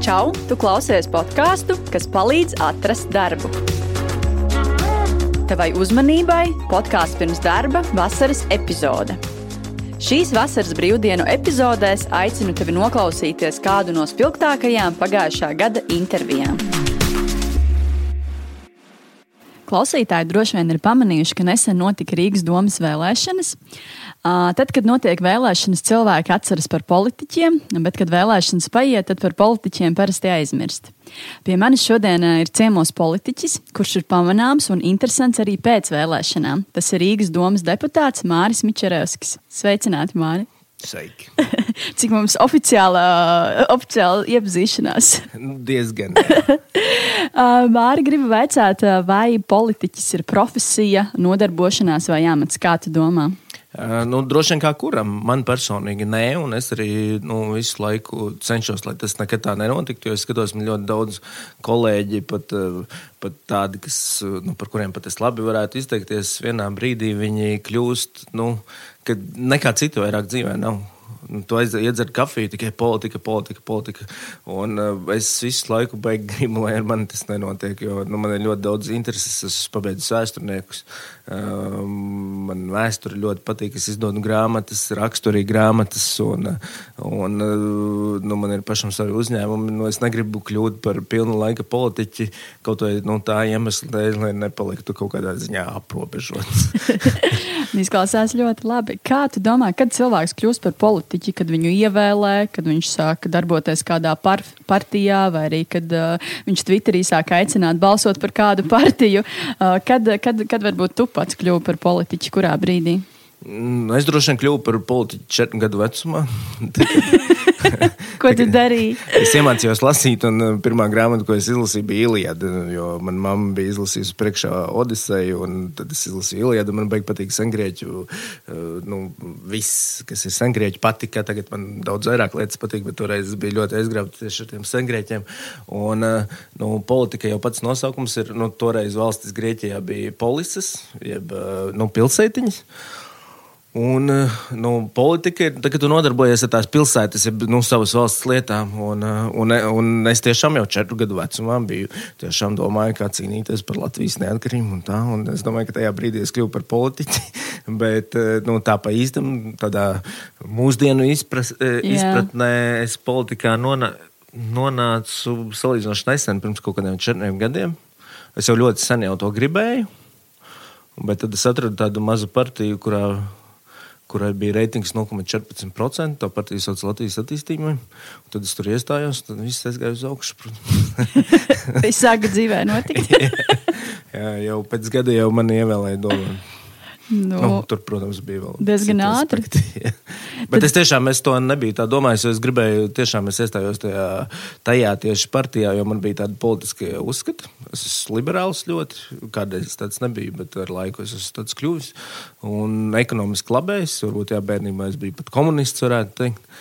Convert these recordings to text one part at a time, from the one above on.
Čau! Tu klausies podkāstu, kas palīdz atrast darbu. Tavai uzmanībai podkāsts pirms darba vasaras epizode. Šīs vasaras brīvdienu epizodēs aicinu tevi noklausīties kādu no spilgtākajām pagājušā gada intervijām. Klausītāji droši vien ir pamanījuši, ka nesen notika Rīgas domas vēlēšanas. Tad, kad notiek vēlēšanas, cilvēki atceras par politiķiem, bet, kad vēlēšanas paiet, tad par politiķiem parasti aizmirst. Pie manis šodien ir ciemos politiķis, kurš ir pamanāms un interesants arī pēc vēlēšanām. Tas ir Rīgas domas deputāts Māris Mičerevskis. Sveicināti, Māri! Sveiki. Cik mums oficiāla, oficiāla iepazīšanās? Nu, diezgan. Māri gribu vaicāt, vai politiķis ir profesija, nodarbošanās vai amats? Kā tu domā? Nu, droši vien kā kuram. Man personīgi nē, un es arī nu, visu laiku cenšos, lai tas nekad tā nenotiktu. Jo es skatos, man ļoti daudz kolēģi, pat, pat tādi, kas, nu, par kuriem pat es labi varētu izteikties, vienā brīdī viņi kļūst, nu, ka nekā citu vairāk dzīvē nav. Nu, tu iedzer kafiju, tikai politika, politika, politika. Un uh, es visu laiku gribu, lai ar mani tas nenotiek. Jo nu, man ir ļoti daudz intereses. Es esmu pabeidzis vēsturniekus. Uh, man vēsture ļoti patīk. Es izdodu grāmatas, rakstu arī grāmatas. Un, un uh, nu, man ir pašam savi uzņēmumi. Nu, es negribu kļūt par pilnu laika politiķi kaut vai nu, tā iemesla dēļ, lai nepaliktu kaut kādā ziņā aprobežots. Izklausās ļoti labi. Kā tu domā, kad cilvēks kļūst par politiķi, kad viņu ievēlē, kad viņš sāk darboties kādā par partijā, vai arī kad uh, viņš Twitterī sāk aicināt balsot par kādu partiju? Uh, kad, kad, kad varbūt tu pats kļuvi par politiķi, kurā brīdī? Mm, es droši vien kļuvu par politiķu četru gadu vecumā. Ko tu darīji? es iemācījos lasīt, un uh, pirmā grāmata, ko es izlasīju, bija Iliada. Manā mamma bija izlasījusi priekšā Odiseju, un tad es izlasīju Iliadu. Man beigās patīk sengrieķu. Uh, nu, viss, kas ir sengrieķu, patika. Tagad man daudz vairāk lietas patīk, bet toreiz bija ļoti aizgrauts tieši ar tiem sengrieķiem. Un, uh, nu, politika jau pats nosaukums ir, nu, toreiz valstis Grieķijā bija polises, jeb nu, pilsētiņas. Un eh, nu, politika ir, kad tu nodarbojies ar tās pilsētas, ir nu, savas valsts lietām. Un, eh, un, un es tiešām jau četru gadu vecumā biju domāju, kā cīnīties par Latvijas neatkarību. Un tā, un es domāju, ka tajā brīdī es kļuvu par politiķi. Bet eh, nu, tā pa īstam, tādā mūsdienu izpras, izpratnē, es politikā nonā, nonācu salīdzinoši nesen, pirms kaut kādiem četriem gadiem. Es jau ļoti sen jau to gribēju. Bet tad es atradu tādu mazu partiju, kurā kurai bija reitings 0,14%. Tā partija sauc Latvijas attīstībai. Tad es tur iestājos, tad viss aizgāja uz augšu. Tas sāka dzīvē notikt. jā, jau pēc gada jau mani ievēlēja domā. Nu, nu, tur, protams, bija vēl diezgan ātri. Bet Tad... es tiešām es to nebiju tā domājis. Es gribēju, tiešām es iestājos tajā, tajā tieši partijā, jo man bija tāda politiska uzskata. Es esmu liberāls ļoti. Kādreiz tāds nebija, bet ar laiku es esmu tāds kļuvis. Un ekonomiski labējs. Varbūt jā, bērnībā es biju pat komunists, varētu teikt.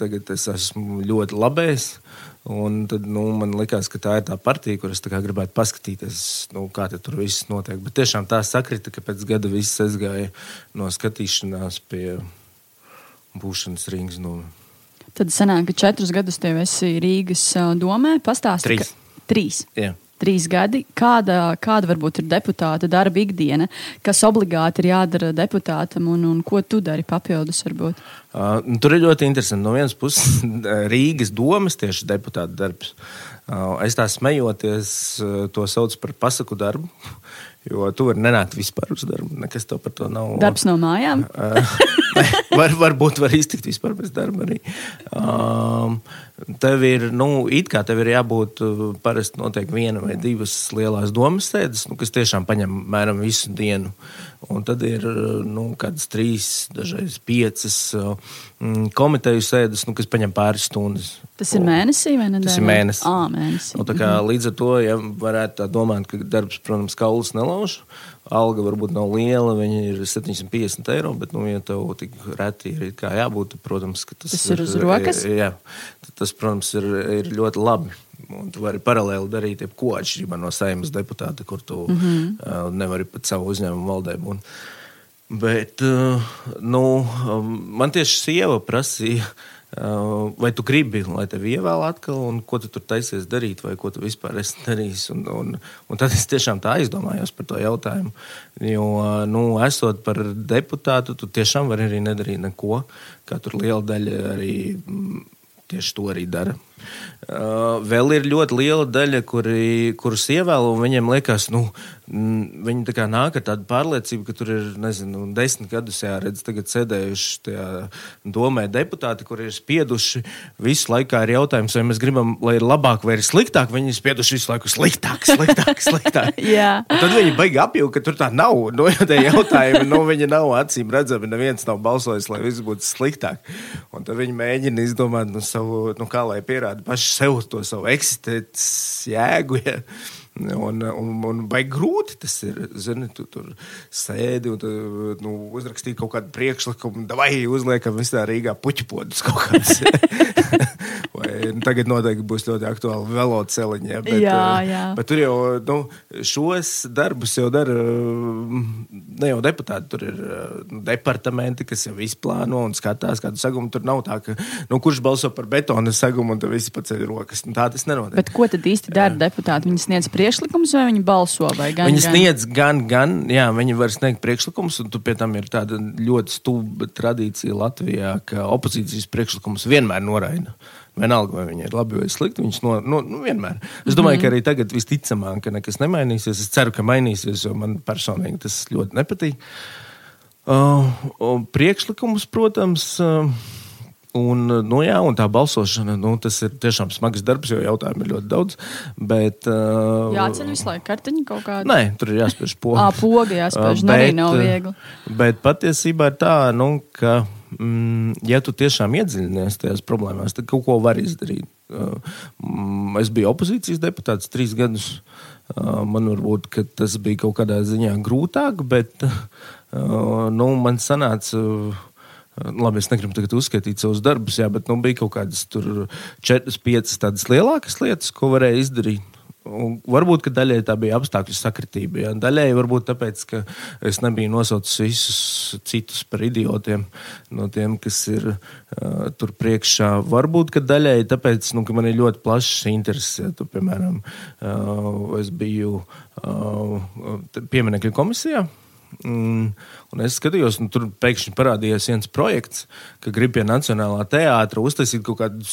Tagad es esmu ļoti labējs. Un tad nu, man liekas, ka tā ir tā partija, kuras gribētu paskatīties, nu, kā tur viss notiek. Bet tiešām tā sakrita, ka pēc gada viss aizgāja no skatīšanās pie būšanas Rīgas. Nu. Tad sanāk, ka četrus gadus tev esi Rīgas domē. Pastāsti, trīs. Ka... Trīs. Yeah trīs gadi. Kāda, kāda varbūt ir deputāta darba ikdiena, kas obligāti ir jādara deputātam un, un ko tu dari papildus? Varbūt? Uh, tur ir ļoti interesanti. No vienas puses, Rīgas domas tieši deputāta darbs. Uh, es tā smejoties, uh, to sauc par pasaku darbu. Jo tu vari nenākt vispār uz darbu. Nekas tev par to nav. Darbs no mājām. var, varbūt var iztikt vispār bez darba arī. Um, tev ir, nu, it kā tev ir jābūt parasti noteikti viena vai divas lielas domas sēdes, nu, kas tiešām paņem mēram visu dienu. Un tad ir nu, kādas trīs, dažreiz piecas mm, komiteju sēdes, nu, kas paņem pāris stundas. Tas ir mēnesī vai ne? Tas ir mēnesis. À, mēnesī. Un, kā, mhm. līdz ar to, ja varētu domāt, ka darbs, protams, kaulas nelauž, alga varbūt nav liela, viņa ir 750 eiro, bet, nu, ja tev tik reti ir jābūt, protams, tas, tas ir uz rokas. Jā, tas, protams, ir, ir ļoti labi. Un tu vari paralēli darīt jebko atšķirībā no saimnes deputāta, kur tu mm -hmm. uh, nevari pat savu uzņēmumu valdē būt. Bet uh, nu, man tieši sieva prasīja. Uh, vai tu gribi, lai tevi ievēl atkal, un ko tu tur taisies darīt, vai ko tu vispār esi darījis. Un, un, un tad es tiešām tā aizdomājos par to jautājumu. Jo, nu, esot par deputātu, tu tiešām vari arī nedarīt neko, kā tur liela daļa arī mm, tieši to arī dara. Uh, vēl ir ļoti liela daļa, kuri, kurus ievēl, un viņiem liekas, nu, viņi nāk ar tādu pārliecību, ka tur ir, nezinu, desmit gadus jāredz, tagad sēdējuši tajā domē deputāti, kuri ir spieduši visu laiku ir jautājums, vai mēs gribam, lai ir labāk vai ir sliktāk, viņi ir spieduši visu laiku sliktāk, sliktāk, sliktāk. tad viņi baigi apjūgt, ka tur tā nav, nu, ja tie jautājumi, nu, viņi nav acīm redzami, neviens nav balsojis, lai viss būtu sliktāk. Un tad viņi mēģina izdomāt, nu, savu, nu, kā lai pierāda paši seotus, eksisteeriks jäägu ja Un, un, un vai grūti tas ir? Zini, tu tur sēdi un tu, nu, uzrakstīji kaut kādu priekšlikumu, vai uzliekam visā Rīgā puķu podus kaut kādas. vai, nu, tagad noteikti būs ļoti aktuāli veloceliņi. Ja, bet, jā, eh, jā. bet tur jau nu, šos darbus jau dara ne jau deputāti, tur ir nu, departamenti, kas jau izplāno un skatās, kādu segumu. Tur nav tā, ka nu, kurš balso par betona segumu un tad visi paceļ rokas. Nu, tā tas nenotiek. Bet ko tad īsti dara deputāti? Viņi sniedz priekšlikumu priekšlikumus, vai viņi balso? Vai gan, viņi sniedz gan, gan, jā, viņi var sniegt priekšlikumus, un pie tam ir tāda ļoti stulba tradīcija Latvijā, ka opozīcijas priekšlikumus vienmēr noraida. Vienalga, vai viņi ir labi vai slikti, viņš no, no, nu, vienmēr. Es domāju, mm -hmm. ka arī tagad visticamāk, ka nekas nemainīsies. Es ceru, ka mainīsies, jo man personīgi tas ļoti nepatīk. Uh, priekšlikumus, protams. Uh, Un, nu, jā, un tā balsošana, nu, tas ir tiešām smags darbs, jo jautājumu ir ļoti daudz. Bet, uh, Jāceļ visu laiku kartiņu kaut kādā. Nē, tur ir jāspiež poga. Ah, poga jāspiež, uh, bet, arī nav viegli. Bet patiesībā ir tā, nu, ka, mm, ja tu tiešām iedziļinies tajās problēmās, tad kaut ko var izdarīt. Uh, es biju opozīcijas deputāts trīs gadus. Uh, man varbūt tas bija kaut kādā ziņā grūtāk, bet uh, nu, man sanāca. Uh, Labi, es negribu tagad uzskaitīt savus darbus, jā, bet nu, bija kaut kādas četras, piecas tādas lielākas lietas, ko varēja izdarīt. Un varbūt daļai tā bija apstākļu sakritība. Ja? Daļai varbūt tāpēc, ka es nebiju nosaucis visus citus par idiotiem no tiem, kas ir uh, tur priekšā. Varbūt daļai tāpēc, nu, ka man ir ļoti plašs intereses. Ja? Tu, piemēram, uh, es biju uh, pieminekļu komisijā. Mm, un es skatījos, un tur pēkšņi parādījās viens projekts, ka grib pie Nacionālā teātra uztaisīt kaut kādu,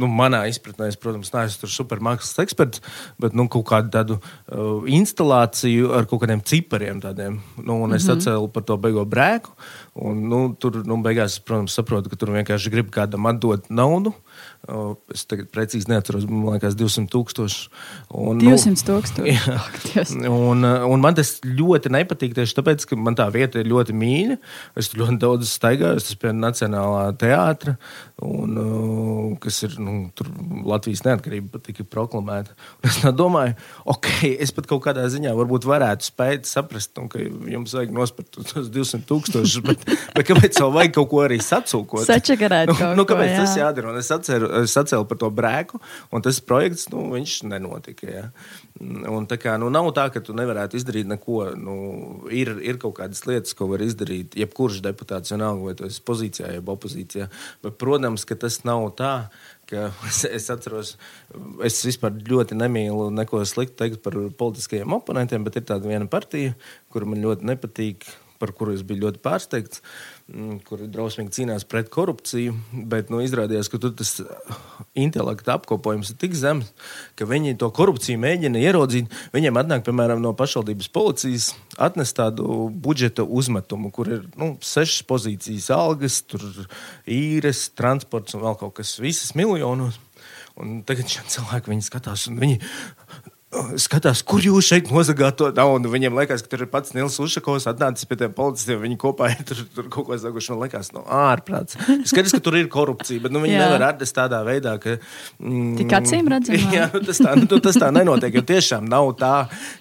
nu, manā izpratnē, es, protams, neesmu tur supermākslas eksperts, bet nu, kaut kādu tādu uh, instalāciju ar kaut kādiem cipariem. Tādiem. Nu, un es mm -hmm. atcēlu par to beigo brēku. Un, nu, tur, nu, beigās, protams, saprotu, ka tur vienkārši grib kādam atdot naudu. Es tagad precīzi neatceros, man liekas, 200 tūkstoši. Un, 200 tūkstoši. Jā, un, un man tas ļoti nepatīk tieši tāpēc, ka man tā vieta ir ļoti mīļa. Es tur ļoti daudz staigāju, tas pie Nacionālā teātra, un, kas ir nu, Latvijas neatkarība tika proklamēta. Un es domāju, ok, es pat kaut kādā ziņā varbūt varētu spēt saprast, un, ka jums vajag nospērt tos 200 tūkstošus, bet, bet kāpēc vēl vajag kaut ko arī sacūkot? Sačakarēt nu, nu, kāpēc ko, jā. tas jādara? Un es atceru, sacēlu par to brēku, un tas projekts nu, nenotika. Ja? Un tā kā, nu, nav tā, ka tu nevarētu izdarīt neko. Nu, ir, ir kaut kādas lietas, ko var izdarīt jebkurš deputāts, vienalga, vai tas ir pozīcijā, jeb opozīcijā. Bet, protams, ka tas nav tā. Es, es atceros, es vispār ļoti nemīlu neko sliktu teikt par politiskajiem oponentiem, bet ir tāda viena partija, kura man ļoti nepatīk, par kuru es biju ļoti pārsteigts. Mm, kur drausmīgi cīnās pret korupciju, bet nu, izrādījās, ka tas uh, intelekta apkopojums ir tik zems, ka viņi to korupciju mēģina ieraudzīt. Viņiem atnāk, piemēram, no pašvaldības policijas, atnes tādu budžeta uzmetumu, kur ir nu, sešas pozīcijas, algas, īres, transports un vēl kaut kas, visas miljonos. Un tagad šie cilvēki viņi skatās, un viņi skatās, kur jūs šeit nozagāt to naudu. Viņiem liekas, ka tur ir pats Nils Ušakovs atnācis pie tiem policistiem. Viņi kopā ir tur, tur kaut ko saguši. Man liekas, no ārprāts. Skaidrs, ka tur ir korupcija, bet nu, viņi jā. nevar atrast tādā veidā, ka. Mm, Tik acīm redzami. Jā, nu, tas, tā, nu, tas tā nenotiek. Jo tiešām nav tā,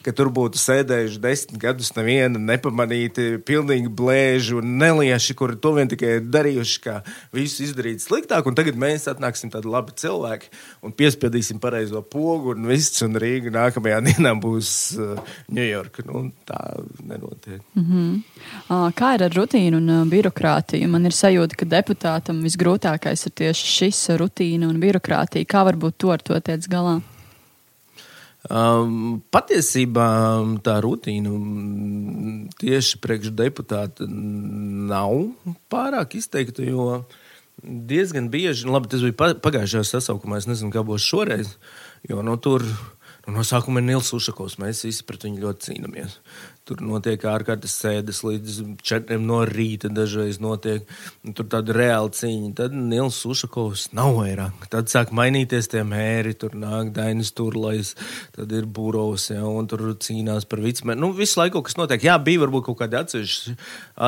ka tur būtu sēdējuši desmit gadus neviena nepamanīti, pilnīgi blēži un nelieši, kuri to vien tikai darījuši, kā visu izdarīt sliktāk. Un tagad mēs atnāksim tādi labi cilvēki un piespiedīsim pareizo pogu un viss un Rīgu nākamajā dienā būs Ņujorka. Uh, nu, tā nenotiek. Mm -hmm. uh, kā ir ar rutīnu un uh, birokrātiju? Man ir sajūta, ka deputātam visgrūtākais ir tieši šis rutīna un birokrātija. Kā varbūt to ar to tiec galā? Um, patiesībā tā rutīna tieši priekšdeputāta nav pārāk izteikta, jo diezgan bieži, nu labi, tas bija pagājušajā sasaukumā, es nezinu, kā būs šoreiz, jo no nu, tur nu, no sākuma ir Nils Ušakovs, mēs visi pret viņu ļoti cīnāmies. Tur notiek ārkārtas sēdes līdz četriem no rīta. Dažreiz notiek tur tāda reāla cīņa. Tad Nils Ušakovs nav vairāk. Tad sāk mainīties tie mēri. Tur nāk Dainis Turlais, tad ir Būros, ja, un tur cīnās par vicmēm. Nu, visu laiku, kas notiek, jā, bija varbūt kaut kādi atsevišķi,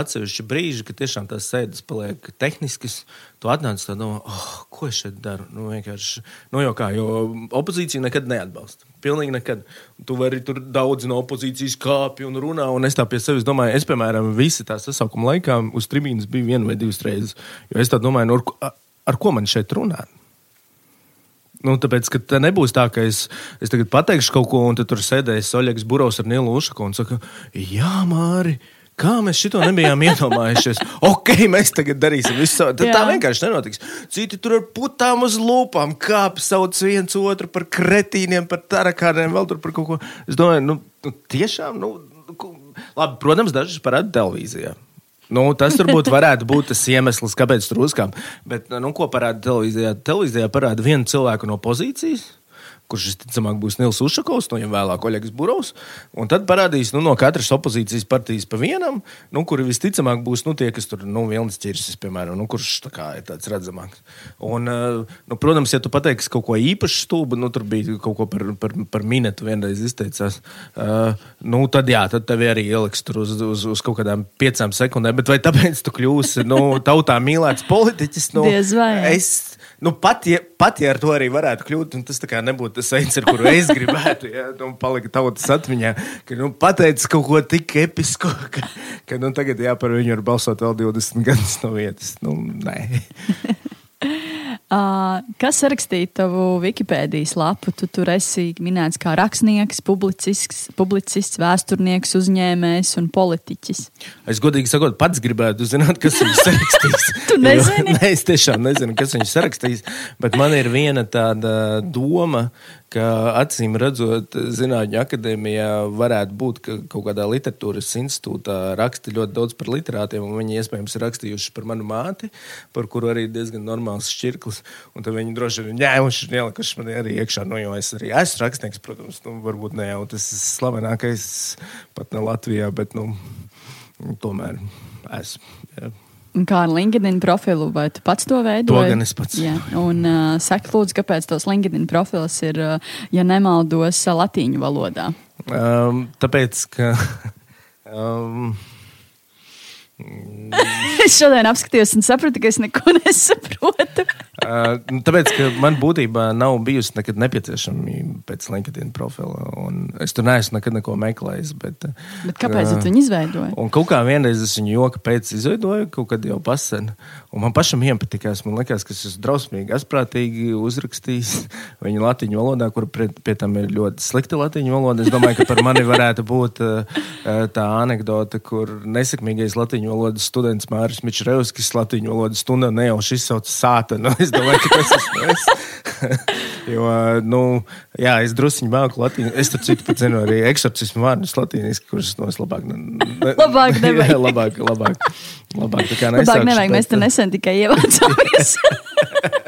atsevišķi brīži, kad tiešām tās sēdes paliek tehniskas. Tu atnāc tā domā, oh, ko es šeit daru? Nu, vienkārši, nu, jau kā, jo opozīcija nekad neatbalsta. Pilnīgi nekad. Tu vari tur daudz no opozīcijas kāpj un runā, un es tā pie sevis domāju, es, piemēram, visi tā sasaukuma laikā uz tribīnas biju vienu vai divas reizes. Jo es domāju, nu, ar, ar ko man šeit runāt? Nu, tāpēc, ka tā nebūs tā, ka es, es tagad pateikšu kaut ko, un tur sēdēs Oļegs Burovs ar Nilu Ušaku un saka, jā, Māri. Kā mēs to nebijām iedomājušies? Ok, mēs tagad darīsim visu. Tad tā vienkārši nenotiks. Citi tur ar putām uz lūpām kāpj, sauc viens otru par kretīniem, par tarakāniem, vēl tur par kaut ko. Es domāju, nu, nu tiešām, nu, labi, protams, dažas parāda televīzijā. Nu, tas varbūt varētu būt tas iemesls, kāpēc tur uzkāpa. Bet, nu, ko parāda televīzijā? Televīzijā parāda vienu cilvēku no pozīcijas kurš visticamāk būs Nils Ušakovs, no viņiem vēlāk Oļegs Burovs. Un tad parādīs nu, no katras opozīcijas partijas pa vienam, nu, kuri visticamāk būs nu, tie, kas tur nu, vilnas ķirsis, piemēram, nu, kurš kā, ir tāds redzamāks. Un, eh, nu, protams, ja tu pateiksi kaut ko īpaši stulbu, nu, tur bija kaut ko par, par, par minētu vienreiz izteicās, uh, nu, tad jā, tad tev arī ieliks tur uz, uz, uz kaut kādām piecām sekundēm. Bet vai tāpēc tu kļūsi nu, tautā mīlēts politiķis? Nu, Diez vai. Es, nu, pat, ja, pat ja ar to arī varētu kļūt, tas nebūtu tas veids, ar kuru es gribētu, ja nu, palikt tautas atmiņā, ka nu, pateicis kaut ko tik episku, ka, ka nu, tagad jā, par viņu var balsot vēl 20 gadus no vietas. Nu, nē. Uh, kas rakstīja tavu Wikipēdijas lapu? Tu tur esi minēts kā rakstnieks, publicists, publicists vēsturnieks, uzņēmējs un politiķis. Es godīgi sakot, pats gribētu zināt, kas viņu sarakstīs. tu nezini? Jo, nē, es tiešām nezinu, kas viņu sarakstīs, bet man ir viena tāda doma, ka acīm redzot, Zinātņu akadēmijā varētu būt, ka kaut kādā literatūras institūtā raksta ļoti daudz par literātiem, un viņi iespējams ir rakstījuši par manu māti, par kuru arī diezgan normāls šķirklis. Un tad viņi droši vien ņēmuši un ielikuši man arī iekšā, nu, jo es arī esmu rakstnieks, protams, nu, varbūt ne jau tas slavenākais pat ne Latvijā, bet nu, tomēr esmu. Jā. Kā ar LinkedIn profilu, vai tu pats to veidoji? To gan es pats. Jā, un uh, saka, lūdzu, kāpēc tos LinkedIn profils ir, uh, ja nemaldos, uh, latīņu valodā? Um, tāpēc, ka. Um, es šodien apskatījos un sapratu, ka es neko nesaprotu. Uh, tāpēc, ka man būtībā nav bijusi nekad nepieciešamība pēc LinkedIn profila. Es tur neesmu nekad neko meklējis. Bet, bet kāpēc uh, tu viņu izveidoji? Un kaut kā vienreiz es viņu joka pēc izveidoju, kaut kad jau pasen. Un man pašam iepatikās, man liekas, ka es esmu drausmīgi, asprātīgi uzrakstījis viņu latviešu valodā, kur pie, pie tam ir ļoti slikta latviešu valoda. Es domāju, ka par mani varētu būt uh, tā anekdote, kur nesekmīgais latviešu valodas students Mārcis Mičrevskis, latviešu valodas stundā nejauši izsauca sātanu. Es domāju, ka tas esmu es. jo, nu, jā, es druskuļi māku latīņu. Es tur citu pat zinu arī eksorcismu vārdus latīniski, kurus no es labāk. Ne, labāk nevajag. jā, labāk, labāk. Labāk, tā kā labāk nevajag, mēs te nesen tikai ievācāmies.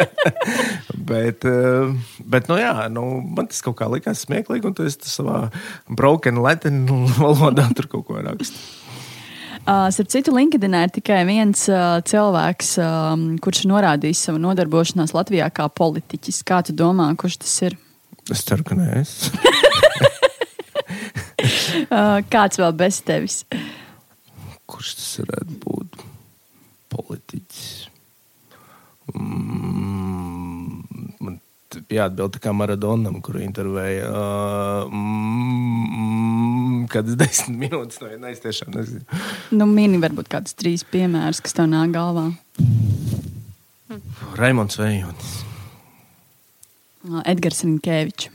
bet, eh, bet nu, jā, nu, man tas kaut kā likās smieklīgi, un tas savā broken latin valodā tur kaut ko rakstu. Uh, Starp citu, LinkedInā ir tikai viens uh, cilvēks, um, kurš norādījis savu nodarbošanos Latvijā kā politiķis. Kā tu domā, kurš tas ir? Es ceru, ka nē, es. uh, kāds vēl bez tevis? Kurš tas varētu būt? Politiķis. Mm, man jāatbild kā Maradonam, kuru intervēja. Uh, mm, kādas desmit minūtes, no vienas tiešām nezinu. Nu, mini varbūt kāds trīs piemērs, kas tev nāk galvā. Raimons Vējonis. Edgars Rinkēvičs.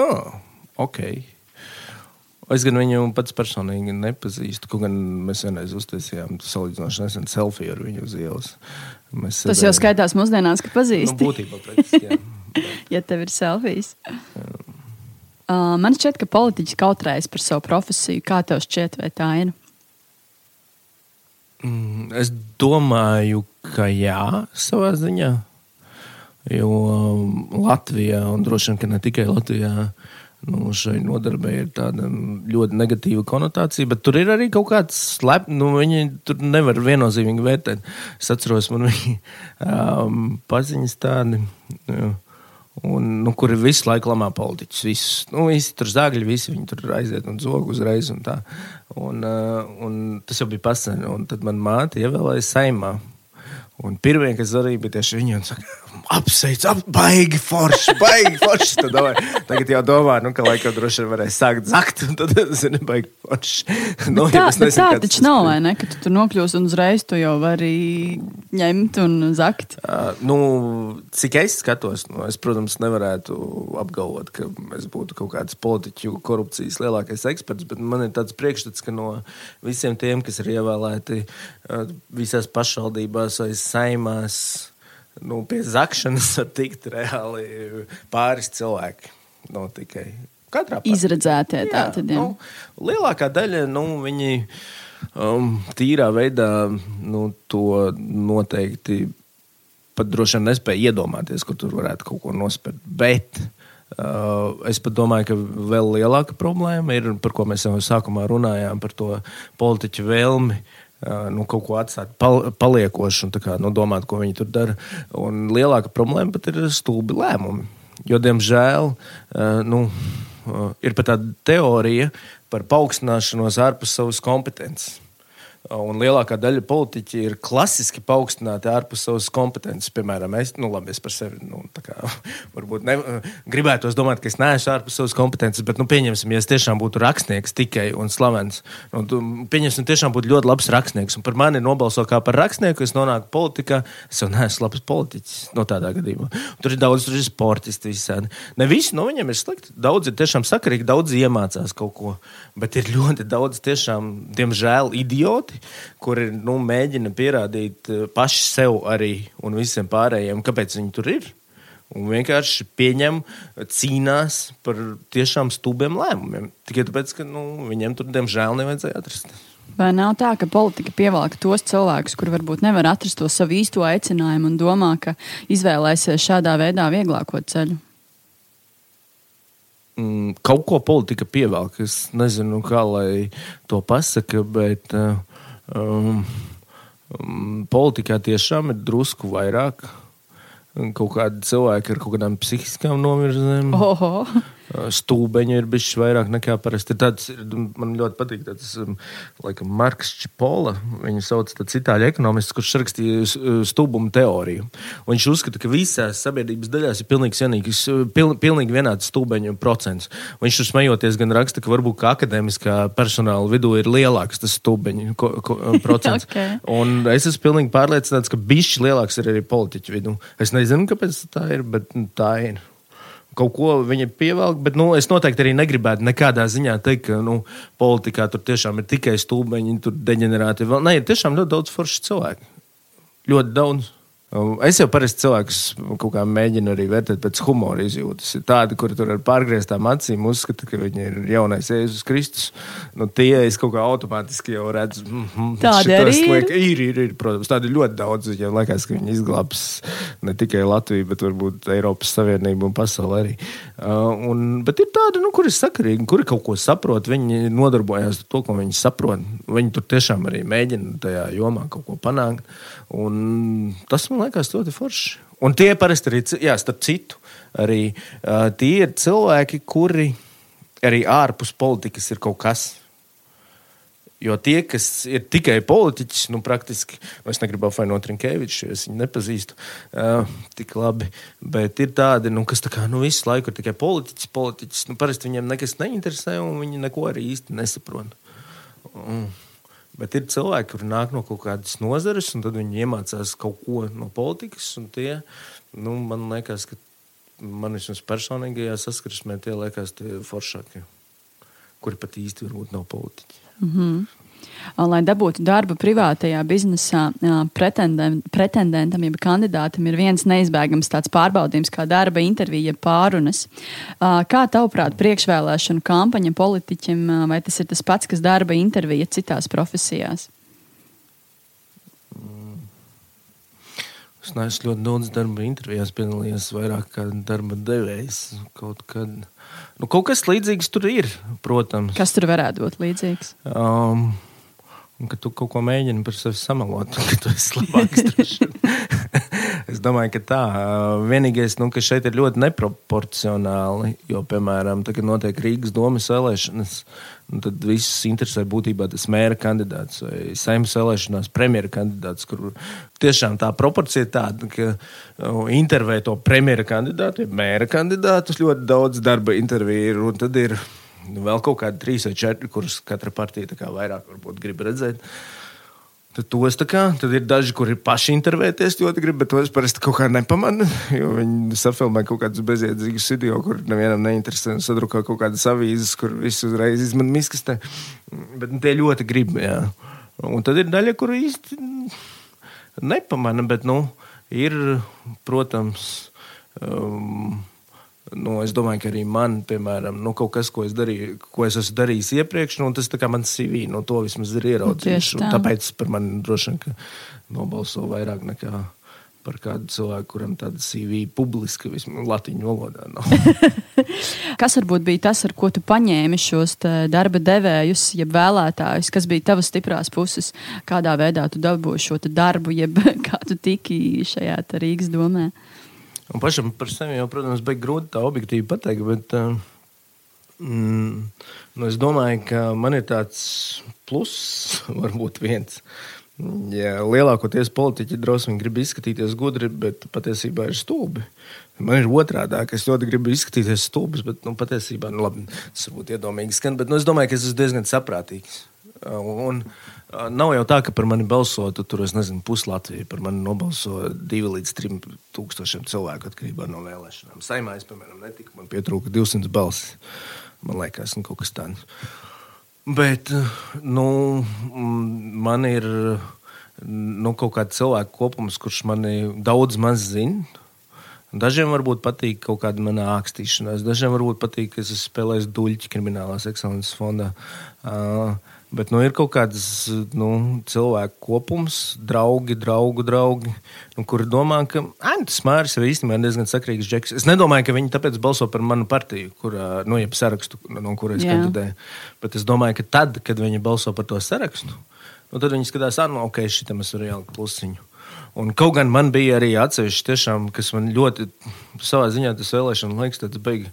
Oh, ok. Es gan viņu pats personīgi nepazīstu. Kaut gan mēs vienreiz uztaisījām salīdzinoši nesen selfiju ar viņu uz ielas. Mēs Tas jau skaitās mūsdienās, ka Nu, pazīsti. būtībā, praktiski, jā. ja tev ir selfijas. Uh, man šķiet, ka politiķis kautrējas par savu profesiju. Kā tev šķiet, vai tā ir? Mm, Es domāju, ka jā, savā ziņā. Jo Latvijā, un droši vien, ka ne tikai Latvijā, nu, šai nodarbei ir tāda ļoti negatīva konotācija, bet tur ir arī kaut kāds slēpts, nu, viņi tur nevar viennozīmīgi vērtēt. Es atceros, man viņi um, paziņas tādi. Nu, Un, nu, kur ir visu laiku lamā politiķus. Visus, nu, visi tur zāģi, visi viņi tur aiziet un zog uzreiz. Un tā. un, uh, un tas jau bija pasen. Un tad man māte ievēlēja saimā. Un pirmie, kas arī bija tieši viņi, un saka, apsveic, ap, baigi forši, baigi forši. Tad, domāju, tagad jau domā, nu, ka laikam droši vien varēs sākt zakt, un tad es zinu, baigi forši. Nu, tā ja bet nezinu, tā taču tas nav, vai ne? Ka tu tur nokļūsi un uzreiz tu jau vari ņemt un zakt. Uh, nu, cik es skatos, nu, es, protams, nevarētu apgalvot, ka es būtu kaut kāds politiķu korupcijas lielākais eksperts, bet man ir tāds priekšstats, ka no visiem tiem, kas ir ievēlēti uh, visās pašvaldībās vai saimās, nu, pie zakšanas var tikt reāli pāris cilvēki. No, tikai katrā partijā. Izredzētie tā tad. Jā. Nu, lielākā daļa nu, viņi um, tīrā veidā nu, to noteikti pat droši vien nespēja iedomāties, ka tur varētu kaut ko nospērt. Bet uh, es pat domāju, ka vēl lielāka problēma ir, par ko mēs jau sākumā runājām, par to politiķu vēlmi. Nu, kaut ko atstāt pal paliekošu un kā, nu, domāt, ko viņi tur dara. Un lielāka problēma pat ir stulbi lēmumi. Jo, diemžēl, nu, ir pat tāda teorija par paaugstināšanos ārpus savas kompetences. Un lielākā daļa politiķi ir klasiski paaugstināti ārpus savas kompetences. Piemēram, es, nu, labi, es par sevi nu, kā, varbūt ne, gribētu domāt, ka es neesmu ārpus savas kompetences, bet, nu, pieņemsim, ja es tiešām būtu rakstnieks tikai un slavens. Nu, pieņemsim, tiešām būtu ļoti labs rakstnieks. Un par mani nobalso kā par rakstnieku, es nonāku politikā. Es jau neesmu labs politiķis no tādā gadījumā. Tur ir daudz, tur ir sportisti visādi. Ne visi no viņiem ir slikti. Daudz ir tiešām sakarīgi, daudz iemācās kaut ko. Bet ir ļoti daudz, tiešām, diemžēl, idioti, kuri nu, mēģina pierādīt eh, paši sev arī un visiem pārējiem, kāpēc viņi tur ir. Un vienkārši pieņem, cīnās par tiešām stūbiem lēmumiem. Tikai tāpēc, ka nu, viņiem tur, diemžēl, nevajadzēja atrast. Vai nav tā, ka politika pievelk tos cilvēkus, kuri varbūt nevar atrast to savu īsto aicinājumu un domā, ka izvēlēsies šādā veidā vieglāko ceļu? mm, kaut ko politika pievelk. Es nezinu, kā lai to pasaka, bet uh, um, um, politikā tiešām ir drusku vairāk. Kaut kādi cilvēki ar kaut kādām psihiskām novirzēm. Oho! Stūbeņi ir bijuši vairāk nekā parasti. Tāds, ir- man ļoti patīk tas, um, laikam, Marks Čipola. Viņu sauc par itāļu ekonomistu, kurš rakstīja uh, stūbumu teoriju. Un Viņš uzskata, ka visās sabiedrības daļās ir pilnīgi, vienīgs, pil, pilnīgi vienāds stūbeņu procents. Viņš tur smejoties gan raksta, ka varbūt ka akadēmiskā personāla vidū ir lielāks tas stūbeņu ko, ko, procents. Ok. Un es esmu pilnīgi pārliecināts, ka bišķi lielāks ir arī politiķu vidū. Es nezinu, kāpēc tā ir, bet nu, tā ir. Kaut ko viņa pievelk, bet nu, es noteikti arī negribētu nekādā ziņā teikt, ka nu, politikā tur tiešām ir tikai stūbeņi, tur deģenerēti. Nē, ir tiešām ļoti daudz foršu cilvēku. Ļoti daudz. Es jau parasti cilvēkus kaut kā mēģinu arī vērtēt pēc humora izjūtas. Ir tādi, kuri tur ar pārgrieztām acīm uzskata, ka viņi ir jaunais Jēzus Kristus. Nu, tie es kaut kā automātiski jau redzu. Mm -hmm, Tādi arī ir? ir, ir, ir, protams, tādi ļoti daudz. Viņam liekas, ka viņi izglābs ne tikai Latviju, bet varbūt Eiropas Savienību un pasauli arī. Uh, un, bet ir tādi, nu, kuri ir sakarīgi, kuri kaut ko saprot. Viņi nodarbojas ar to, ko viņi saprot. Viņi tur tiešām arī mēģina tajā jomā kaut ko panākt. Un tas man liekas ļoti forši. Un tie parasti arī, jā, starp citu, arī uh, tie ir cilvēki, kuri arī ārpus politikas ir kaut kas. Jo tie, kas ir tikai politiķis, nu, praktiski, nu, es negribu apvainot Rinkēviču, jo es viņu nepazīstu uh, tik labi. Bet ir tādi, nu, kas tā kā, nu, visu laiku ir tikai politiķis, politiķis. Nu, parasti viņiem nekas neinteresē, un viņi neko arī īsti nesaprot. Mm. Bet ir cilvēki, kuriem nāk no kaut kādas nozares, un tad viņi iemācās kaut ko no politikas. Tie, nu, man liekas, ka man vismaz personīgajā saskarsmē tie liekas tie foršākie, kuri pat īsti varbūt nav politiķi. Mm -hmm. Lai dabūtu darbu privātajā biznesā, pretendentam, jeb kandidātam, ir viens neizbēgams tāds pārbaudījums, kā darba intervija, pārunas. Kā tavuprāt, priekšvēlēšanu kampaņa politiķim, vai tas ir tas pats, kas darba intervija citās profesijās? Es neesmu ļoti daudz darba intervijās piedalījies, vairāk kā darba devējs. Kaut, kad, nu, kaut kas līdzīgs tur ir, protams. Kas tur varētu būt līdzīgs? Um, Un, ka tu kaut ko mēģini par sevi samalot, ka tu esi labāks. es domāju, ka tā. Vienīgais, nu, ka šeit ir ļoti neproporcionāli. Jo, piemēram, tagad notiek Rīgas domas vēlēšanas. Tad visus interesē būtībā tas mēra kandidāts vai saimnes vēlēšanās premjera kandidāts, kur tiešām tā proporcija ir tāda, ka intervē to premjera kandidātu, ja mēra kandidātus ļoti daudz darba interviju ir. Un tad ir Nu, vēl kaut kādi trīs vai četri, kurus katra partija vairāk grib redzēt. Tad, tos, kā, tad ir daži, kuri paši intervēties ļoti grib, bet tos parasti kaut kā nepamana. Viņi safilmē kaut kādus bezjēdzīgus video, kur nevienam neinteresē. Sadrukā kaut kādas avīzes, kur viss uzreiz izmanto miskastē. Bet nu, tie ļoti grib. Jā. Un tad ir daļa, kur īsti nepamana, bet nu, ir, protams. Um, Nu, es domāju, ka arī man, piemēram, nu, kaut kas, ko es, darīju, ko es esmu darījis iepriekš, nu, tas ir mans CV. Nu, to vismaz ir ieraudzījis. Nu, tā. Tāpēc par mani droši vien nobalso vairāk nekā par kādu cilvēku, kuram tāda CV publiska, vismaz latviešu valodā nav. kas varbūt bija tas, ar ko tu paņēmi šos darba devējus, jeb vēlētājus, kas bija tavas stiprās puses, kādā veidā tu dabūji šo darbu, jeb kā tu tiki šajā Rīgas domē? Un pašam par sevi jau, protams, ir grūti tā objektīvi pateikt, bet uh, mm, nu es domāju, ka man ir tāds pluss, varbūt viens. Ja lielākoties politiķi drusku grib izskatīties gudri, bet patiesībā ir stulbi. Man ir otrādi, ka es ļoti gribu izskatīties stulbs, bet nu, patiesībā nu, labi, tas varbūt iedomīgi skan. Bet nu, es domāju, ka es esmu diezgan saprātīgs. Un, Nav jau tā, ka par mani balsotu tur, es nezinu, puslatvija. Par mani nobalso divi līdz trim tūkstošiem cilvēku atkarībā no vēlēšanām. Saimā es, piemēram, netiku, man pietrūka 200 balsis. Man liekas, nu, kaut kas tāds. Bet nu, man ir nu, kaut kāds cilvēku kopums, kurš mani daudz maz zina. Dažiem varbūt patīk kaut kāda mana ākstīšanās, dažiem varbūt patīk, ka es esmu spēlējis duļķi kriminālās ekscelences fondā. Uh, Bet nu, ir kaut kāds nu, cilvēku kopums, draugi, draugu draugi, nu, kuri domā, ka tas Mārcis ir īstenībā diezgan sakrīgs džeks. Es nedomāju, ka viņi tāpēc balso par manu partiju, kur, nu, jeb sarakstu, no kuras kandidēju. Bet es domāju, ka tad, kad viņi balso par to sarakstu, nu, tad viņi skatās, ah, nu, ok, šitam es varu ielikt plusiņu. Un kaut gan man bija arī atsevišķi, tiešām, kas man ļoti savā ziņā tas vēlēšana laiks, tāds beigas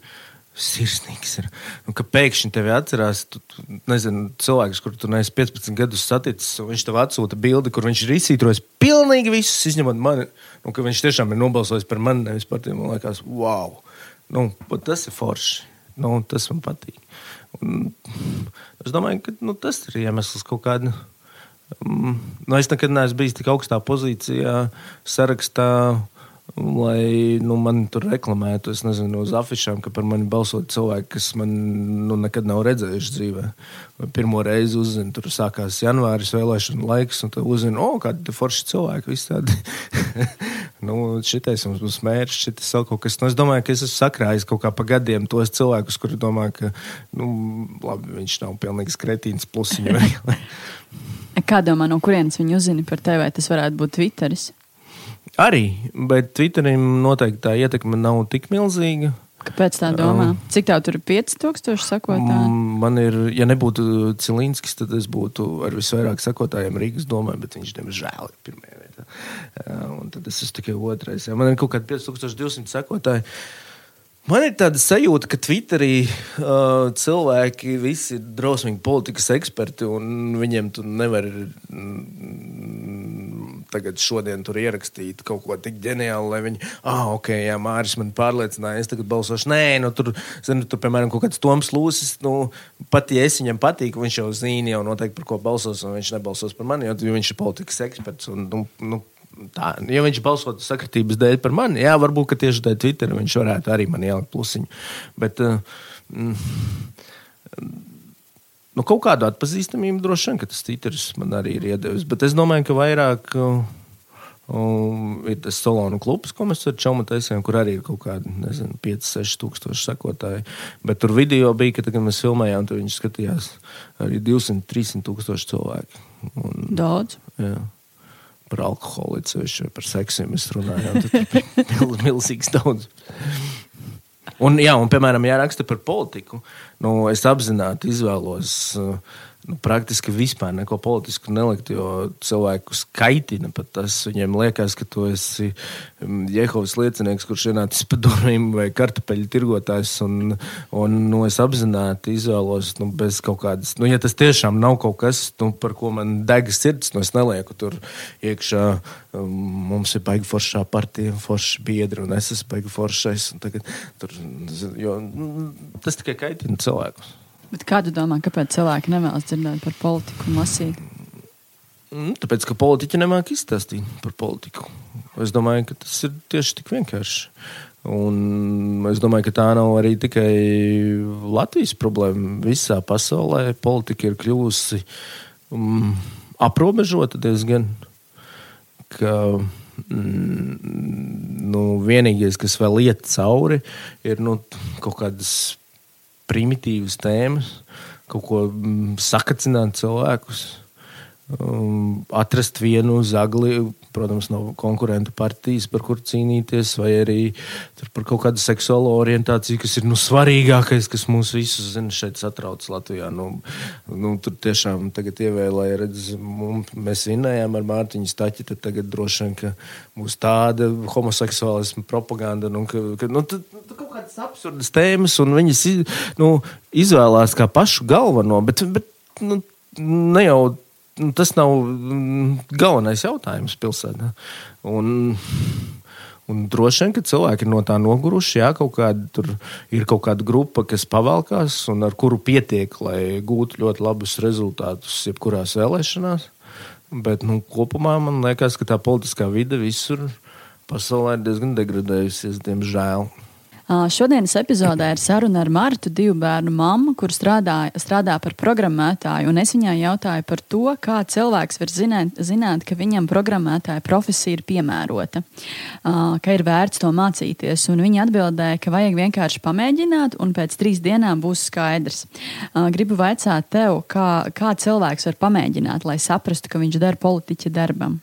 sirsnīgs ir. Nu, ka pēkšņi tevi atcerās, tu, tu, nezinu, cilvēks, kur tu neesi 15 gadus saticis, un viņš tev atsūta bildi, kur viņš ir izsītrojis pilnīgi visus, izņemot mani. Nu, ka viņš tiešām ir nobalsojis par mani, nevis par tiem. Man liekas, wow! Nu, tas ir forši. Nu, tas man patīk. Un, es domāju, ka nu, tas ir iemesls kaut kādam. Um, nu, es nekad neesmu bijis tik augstā pozīcijā, sarakstā lai nu, man tur reklamētu, es nezinu, uz afišām, ka par mani balsot cilvēki, kas man nu, nekad nav redzējuši dzīvē. Pirmo reizi uzzinu, tur sākās janvāris vēlēšana laiks, un tad uzzinu, o, oh, kādi forši cilvēki visādi. nu, šitais mums būs mērķis, šitais vēl kaut kas. Nu, es domāju, ka es esmu sakrājis kaut kā pa gadiem tos cilvēkus, kuri domā, ka, nu, labi, viņš nav pilnīgs kretīns plusiņu. Kā domā, no kurienes viņi uzzina par tevi, vai tas varētu būt Twitteris? Arī, bet Twitterim noteikti tā ietekme nav tik milzīga. Kāpēc tā domā? Um, Cik tā tur ir 5000 sekotāji? Man ir, ja nebūtu Cilīnskis, tad es būtu ar visvairāk sekotājiem Rīgas domē, bet viņš diemžēl ir pirmajā vietā. Uh, un tad es esmu tikai otrais. Ja. Man ir kaut kādi 5200 sekotāji. Man ir tāda sajūta, ka Twitterī uh, cilvēki visi ir drausmīgi politikas eksperti, un viņiem tu nevari mm, tagad šodien tur ierakstīt kaut ko tik ģeniālu, lai viņi, ah, ok, jā, Māris man pārliecināja, es tagad balsošu. Nē, nu, tur, zinu, tur, piemēram, kaut kāds Toms Lūsis, nu, pat ja es viņam patīku, viņš jau zina jau noteikti par ko balsos, un viņš nebalsos par mani, jo viņš ir politikas eksperts. Un, nu, nu, tā, ja viņš balsotu sakritības dēļ par mani, jā, varbūt tieši tādā Twitterī viņš varētu arī man ielikt plusiņu. Bet, mm, nu, kaut kādu atpazīstamību droši vien, ka tas Twitteris man arī ir iedevis. Bet es domāju, ka vairāk. Uh, Un ir tas salonu klubs, ko mēs ar Čaumu taisījām, kur arī ir kaut kādi 5-6 tūkstoši sekotāji. Bet tur video bija, ka, kad mēs filmējām, tur viņš skatījās arī 200-300 tūkstoši cilvēku. Un, Daudz. Jā. Par alkoholu, vai par seksu mēs runājām. Tur bija milzīgs daudz. Un, jā, un, piemēram, ja raksta par politiku, nu, es apzināti izvēlos. Uh, nu, praktiski vispār neko politisku nelikt, jo cilvēkus kaitina pat tas. Viņiem liekas, ka tu esi mm, Jehovas liecinieks, kurš ienācis pa durvīm vai kartupeļu tirgotājs. Un, un nu, es apzināti izvēlos nu, bez kaut kādas, nu, ja tas tiešām nav kaut kas, nu, par ko man degas sirds, nu, es nelieku tur iekšā. Um, mums ir baigi foršā partija, forša biedra, un es esmu baigi foršais. Tagad, tur, jo, nu, tas tikai kaitina cilvēkus. Bet kādu domā, kāpēc cilvēki nevēlas dzirdēt par politiku un lasīt? Mm, tāpēc, ka politiķi nemāk izstāstīt par politiku. Es domāju, ka tas ir tieši tik vienkārši. Un es domāju, ka tā nav arī tikai Latvijas problēma. Visā pasaulē politika ir kļuvusi um, aprobežota diezgan. Ka, mm, nu, vienīgais, kas vēl iet cauri, ir nu, kaut kādas primitīvas tēmas, kaut ko mm, sakacināt cilvēkus, um, atrast vienu zagli, protams, no konkurentu partijas, par kuru cīnīties, vai arī par kaut kādu seksuālo orientāciju, kas ir nu, svarīgākais, kas mūs visus zina, šeit satrauc Latvijā. Nu, nu, tur tiešām tagad ievēlēja, redz, mums, mēs vinējām ar Mārtiņu Staķi, tad tagad droši vien, ka būs tāda homoseksuālisma propaganda, nu, ka, ka nu, tad, nu, kaut kādas absurdas tēmas, un viņas nu, izvēlās kā pašu galveno, bet, bet nu, ne jau Nu, tas nav mm, galvenais jautājums pilsētā. Un, Un droši vien, ka cilvēki ir no tā noguruši. Jā, kaut kāda, tur ir kaut kāda grupa, kas pavalkās un ar kuru pietiek, lai gūtu ļoti labus rezultātus jebkurās vēlēšanās. Bet nu, kopumā man liekas, ka tā politiskā vide visur pasaulē ir diezgan degradējusies, diemžēl. Šodienas epizodē ir saruna ar Martu, divu bērnu mammu, kur strādā, strādā par programmētāju. Es viņai jautāju par to, kā cilvēks var zināt, zināt ka viņam programmētāja profesija ir piemērota, ka ir vērts to mācīties. Un viņa atbildēja, ka vajag vienkārši pamēģināt, un pēc trīs dienām būs skaidrs. Gribu vaicāt tev, kā, kā cilvēks var pamēģināt, lai saprastu, ka viņš dara politiķa darbam.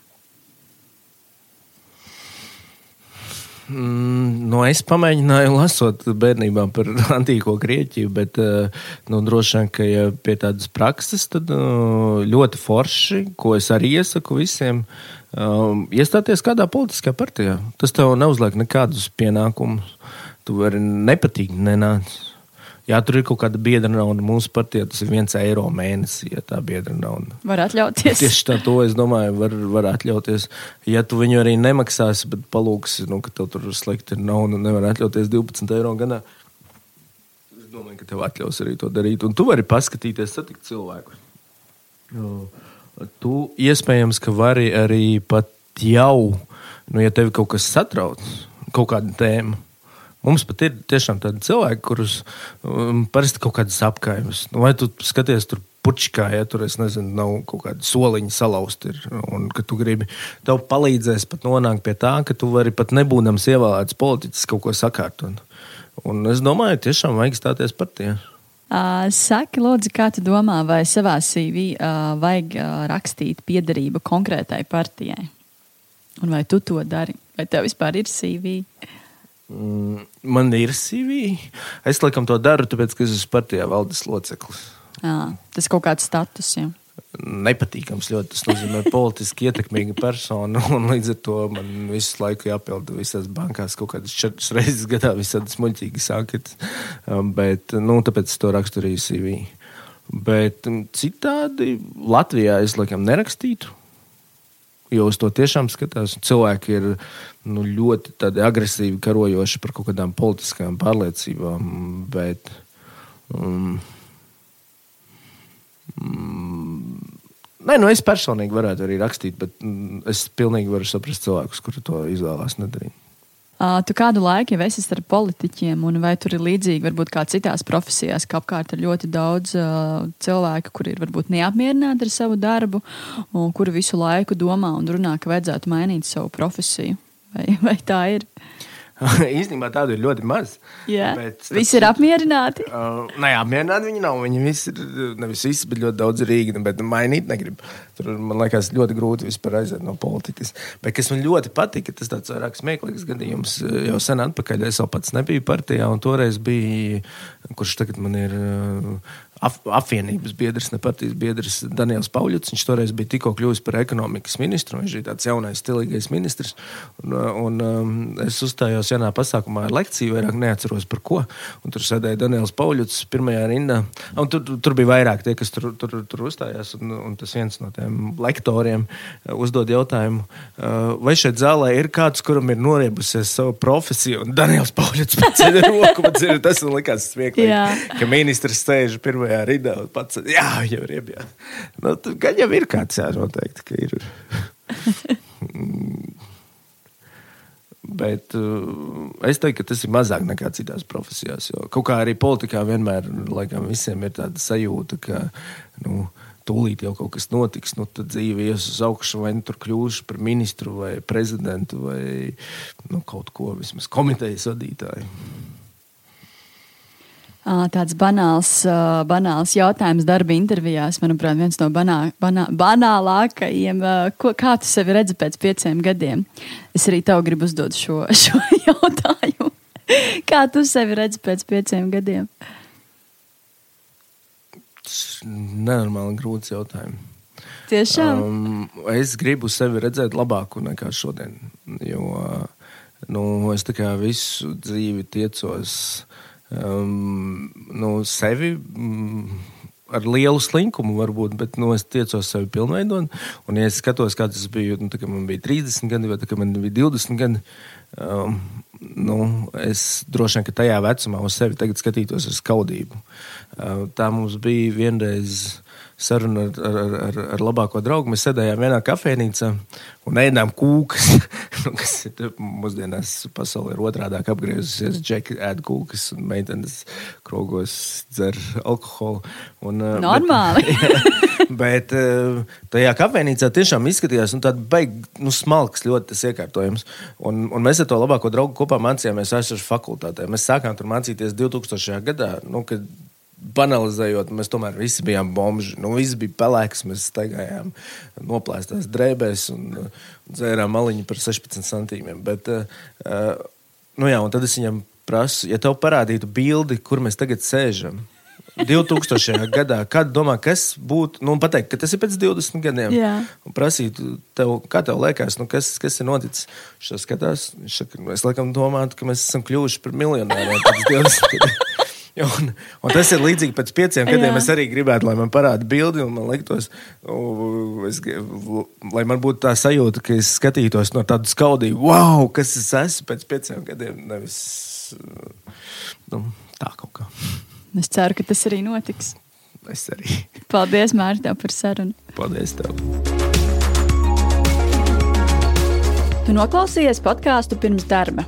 Mm, nu, es pamēģināju lasot bērnībā par antīko Grieķiju, bet eh, nu, droši vien, ka ja pie tādas prakses, tad nu, ļoti forši, ko es arī iesaku visiem, um, iestāties kādā politiskā partijā. Tas tev neuzliek nekādus pienākumus. Tu vari nepatīgi nenākt. Jā, tur ir kaut kāda biedra nauda. Mūsu partijā tas ir viens eiro mēnesī, ja tā biedra nauda. Var atļauties. Tieši tā, to es domāju, var, var atļauties. Ja tu viņu arī nemaksāsi, bet palūksi, nu, ka tev tur slikti ir nauda un nevar atļauties 12 eiro gadā. Es domāju, ka tev atļaus arī to darīt. Un tu vari paskatīties, satikt cilvēku. Tu iespējams, ka vari arī pat jau, nu, ja tevi kaut kas satrauc, kaut kāda tēma Mums pat ir tiešām tādi cilvēki, kurus um, parasti kaut kādas apkaimes. Nu, vai tu skaties tur puķikā, ja tur nezinu, nav kaut kāda soliņa salauzta, un ka tu gribi, tev palīdzēs pat nonākt pie tā, ka tu vari pat nebūdams ievēlēts politiķis kaut ko sakārtot. Un es domāju, tiešām vajag stāties par tiem. Saki, Lūdzu, kā tu domā, vai savā CV uh, vajag uh, rakstīt piedarību konkrētai partijai? Un vai tu to dari? Vai tev vispār ir CV? Uh, man ir CV. Es laikam to daru, tāpēc, ka es esmu partijā valdes loceklis. Jā, tas ir kaut kāds status. Jā. Nepatīkams ļoti. Tas nozīmē politiski ietekmīga persona. Līdz ar to man visu laiku jāpilda visās bankās kaut kādas četras reizes gadā, visādas muļķīgas anketas. Um, bet, nu, tāpēc es to rakstu arī CV. Bet um, citādi Latvijā es laikam nerakstītu. Jo uz to tiešām skatās. Cilvēki ir nu, ļoti agresīvi karojoši par kaut kādām politiskām pārliecībām. Bet, um, um, Nē, nu es personīgi varētu arī rakstīt, bet mm, es pilnīgi varu saprast cilvēkus, kuri to izvēlās nedarīt. Uh, tu kādu laiku jau esi starp politiķiem, un vai tur ir līdzīgi, varbūt kā citās profesijās, ka apkārt ir ļoti daudz uh, cilvēku, kuri ir varbūt neapmierināti ar savu darbu, un kuri visu laiku domā un runā, ka vajadzētu mainīt savu profesiju. Vai, vai tā ir? Īstenībā tādu ir ļoti maz. Jā, bet, visi ir apmierināti. Uh, nē, apmierināti viņi nav. Viņi visi ir, nevis visi, bet ļoti daudz rīgi, bet mainīt negrib. Tur man liekas ļoti grūti vispār aiziet no politikas. Bet kas man ļoti patika, tas tāds vairāk smieklīgs gadījums. Jau sen atpakaļ es jau pats nebiju partijā, un toreiz bija, kurš tagad man ir apvienības biedrs, ne partijas biedrs Daniels Pauļuts. Viņš toreiz bija tikko kļuvis par ekonomikas ministru. Viņš ir tāds jaunais, stilīgais ministrs. Un, un, um, es uzstājos vienā pasākumā ar lekciju, vairāk neatceros par ko. Un tur sēdēja Daniels Pauļuts pirmajā rindā. Un tur, tur bija vairāk tie, kas tur, tur, tur uzstājās. Un, un tas viens no tiem lektoriem uzdod jautājumu, uh, vai šeit zālē ir kāds, kuram ir noriebusies savu profesiju. Un Daniels Pauļuts ceļ roku, man dzird, tas man likās smieklīgi, ka ministrs sēž pirmajā pirmajā rindā un pats - jā, jau ir iebjāts. Nu, gan jau ir kāds, jā, noteikti, ka ir. Bet uh, es teiktu, ka tas ir mazāk nekā citās profesijās. Jo kaut kā arī politikā vienmēr laikam, visiem ir tāda sajūta, ka nu, tūlīt jau kaut kas notiks. Nu, tad dzīve ies uz augšu, vai nu tur kļūšu par ministru vai prezidentu vai nu, kaut ko vismaz komitejas vadītāju. Tāds banāls, banāls jautājums darba intervijās, manuprāt, viens no banā, banā, banālākajiem. Ko, kā tu sevi redzi pēc pieciem gadiem? Es arī tev gribu uzdot šo, šo jautājumu. Kā tu sevi redzi pēc pieciem gadiem? Nenormāli grūts jautājums. Tiešām. Um, es gribu sevi redzēt labāku nekā šodien. Jo nu, es visu dzīvi tiecos um, nu, sevi. Um, ar lielu slinkumu, varbūt, bet nu, es tiecos sevi pilnveidot. Un, ja es skatos, kāds tas bija, nu, kad man bija 30 gadi vai tā, man bija 20 gadi, um, nu, es droši vien, ka tajā vecumā uz sevi skatītos ar skaudību. Uh, tā mums bija vienreiz saruna ar, ar, ar, ar labāko draugu. Mēs sēdējām vienā kafejnīcā un ēdām kūkas. Nu, kas mūsdienās pasaulē ir otrādi apgriezusies. Džeki ēd kūkas un meitenes krogos dzer alkoholu. Un, uh, Normāli. Bet, bet uh, tajā kafejnīcā tiešām izskatījās nu, tāds beigas, nu, smalks, ļoti tas iekārtojums. Un, un mēs ar to labāko draugu kopā mācījāmies Aizsardzības fakultātē. Mēs sākām tur mācīties 2000. gadā. Nu, kad banalizējot, mēs tomēr visi bijām bomži. Nu, viss bija pelēks, mēs staigājām noplēstās drēbēs un, un dzērām maliņu par 16 centīmiem. Bet, uh, nu jā, un tad es viņam prasu, ja tev parādītu bildi, kur mēs tagad sēžam. 2000. gadā, kad domā, kas būtu, nu, pateikt, ka tas ir pēc 20 gadiem. Jā. Un prasīt, tev, kā tev liekas, nu, kas, kas ir noticis? Viņš skatās, viņš saka, es laikam domāju, ka mēs esam kļuvuši par miljonāriem pēc 20 gadiem. Un, un tas ir līdzīgi pēc pieciem gadiem. Jā. Es arī gribētu, lai man parāda bildi, un man liktos, es, lai man būtu tā sajūta, ka es skatītos no tādas skaudības, wow, kas es esmu pēc pieciem gadiem. Nevis nu, tā kaut kā. Es ceru, ka tas arī notiks. Es arī. Paldies, Mārtiņ, par sarunu. Paldies tev. Tu noklausījies podkāstu pirms darba.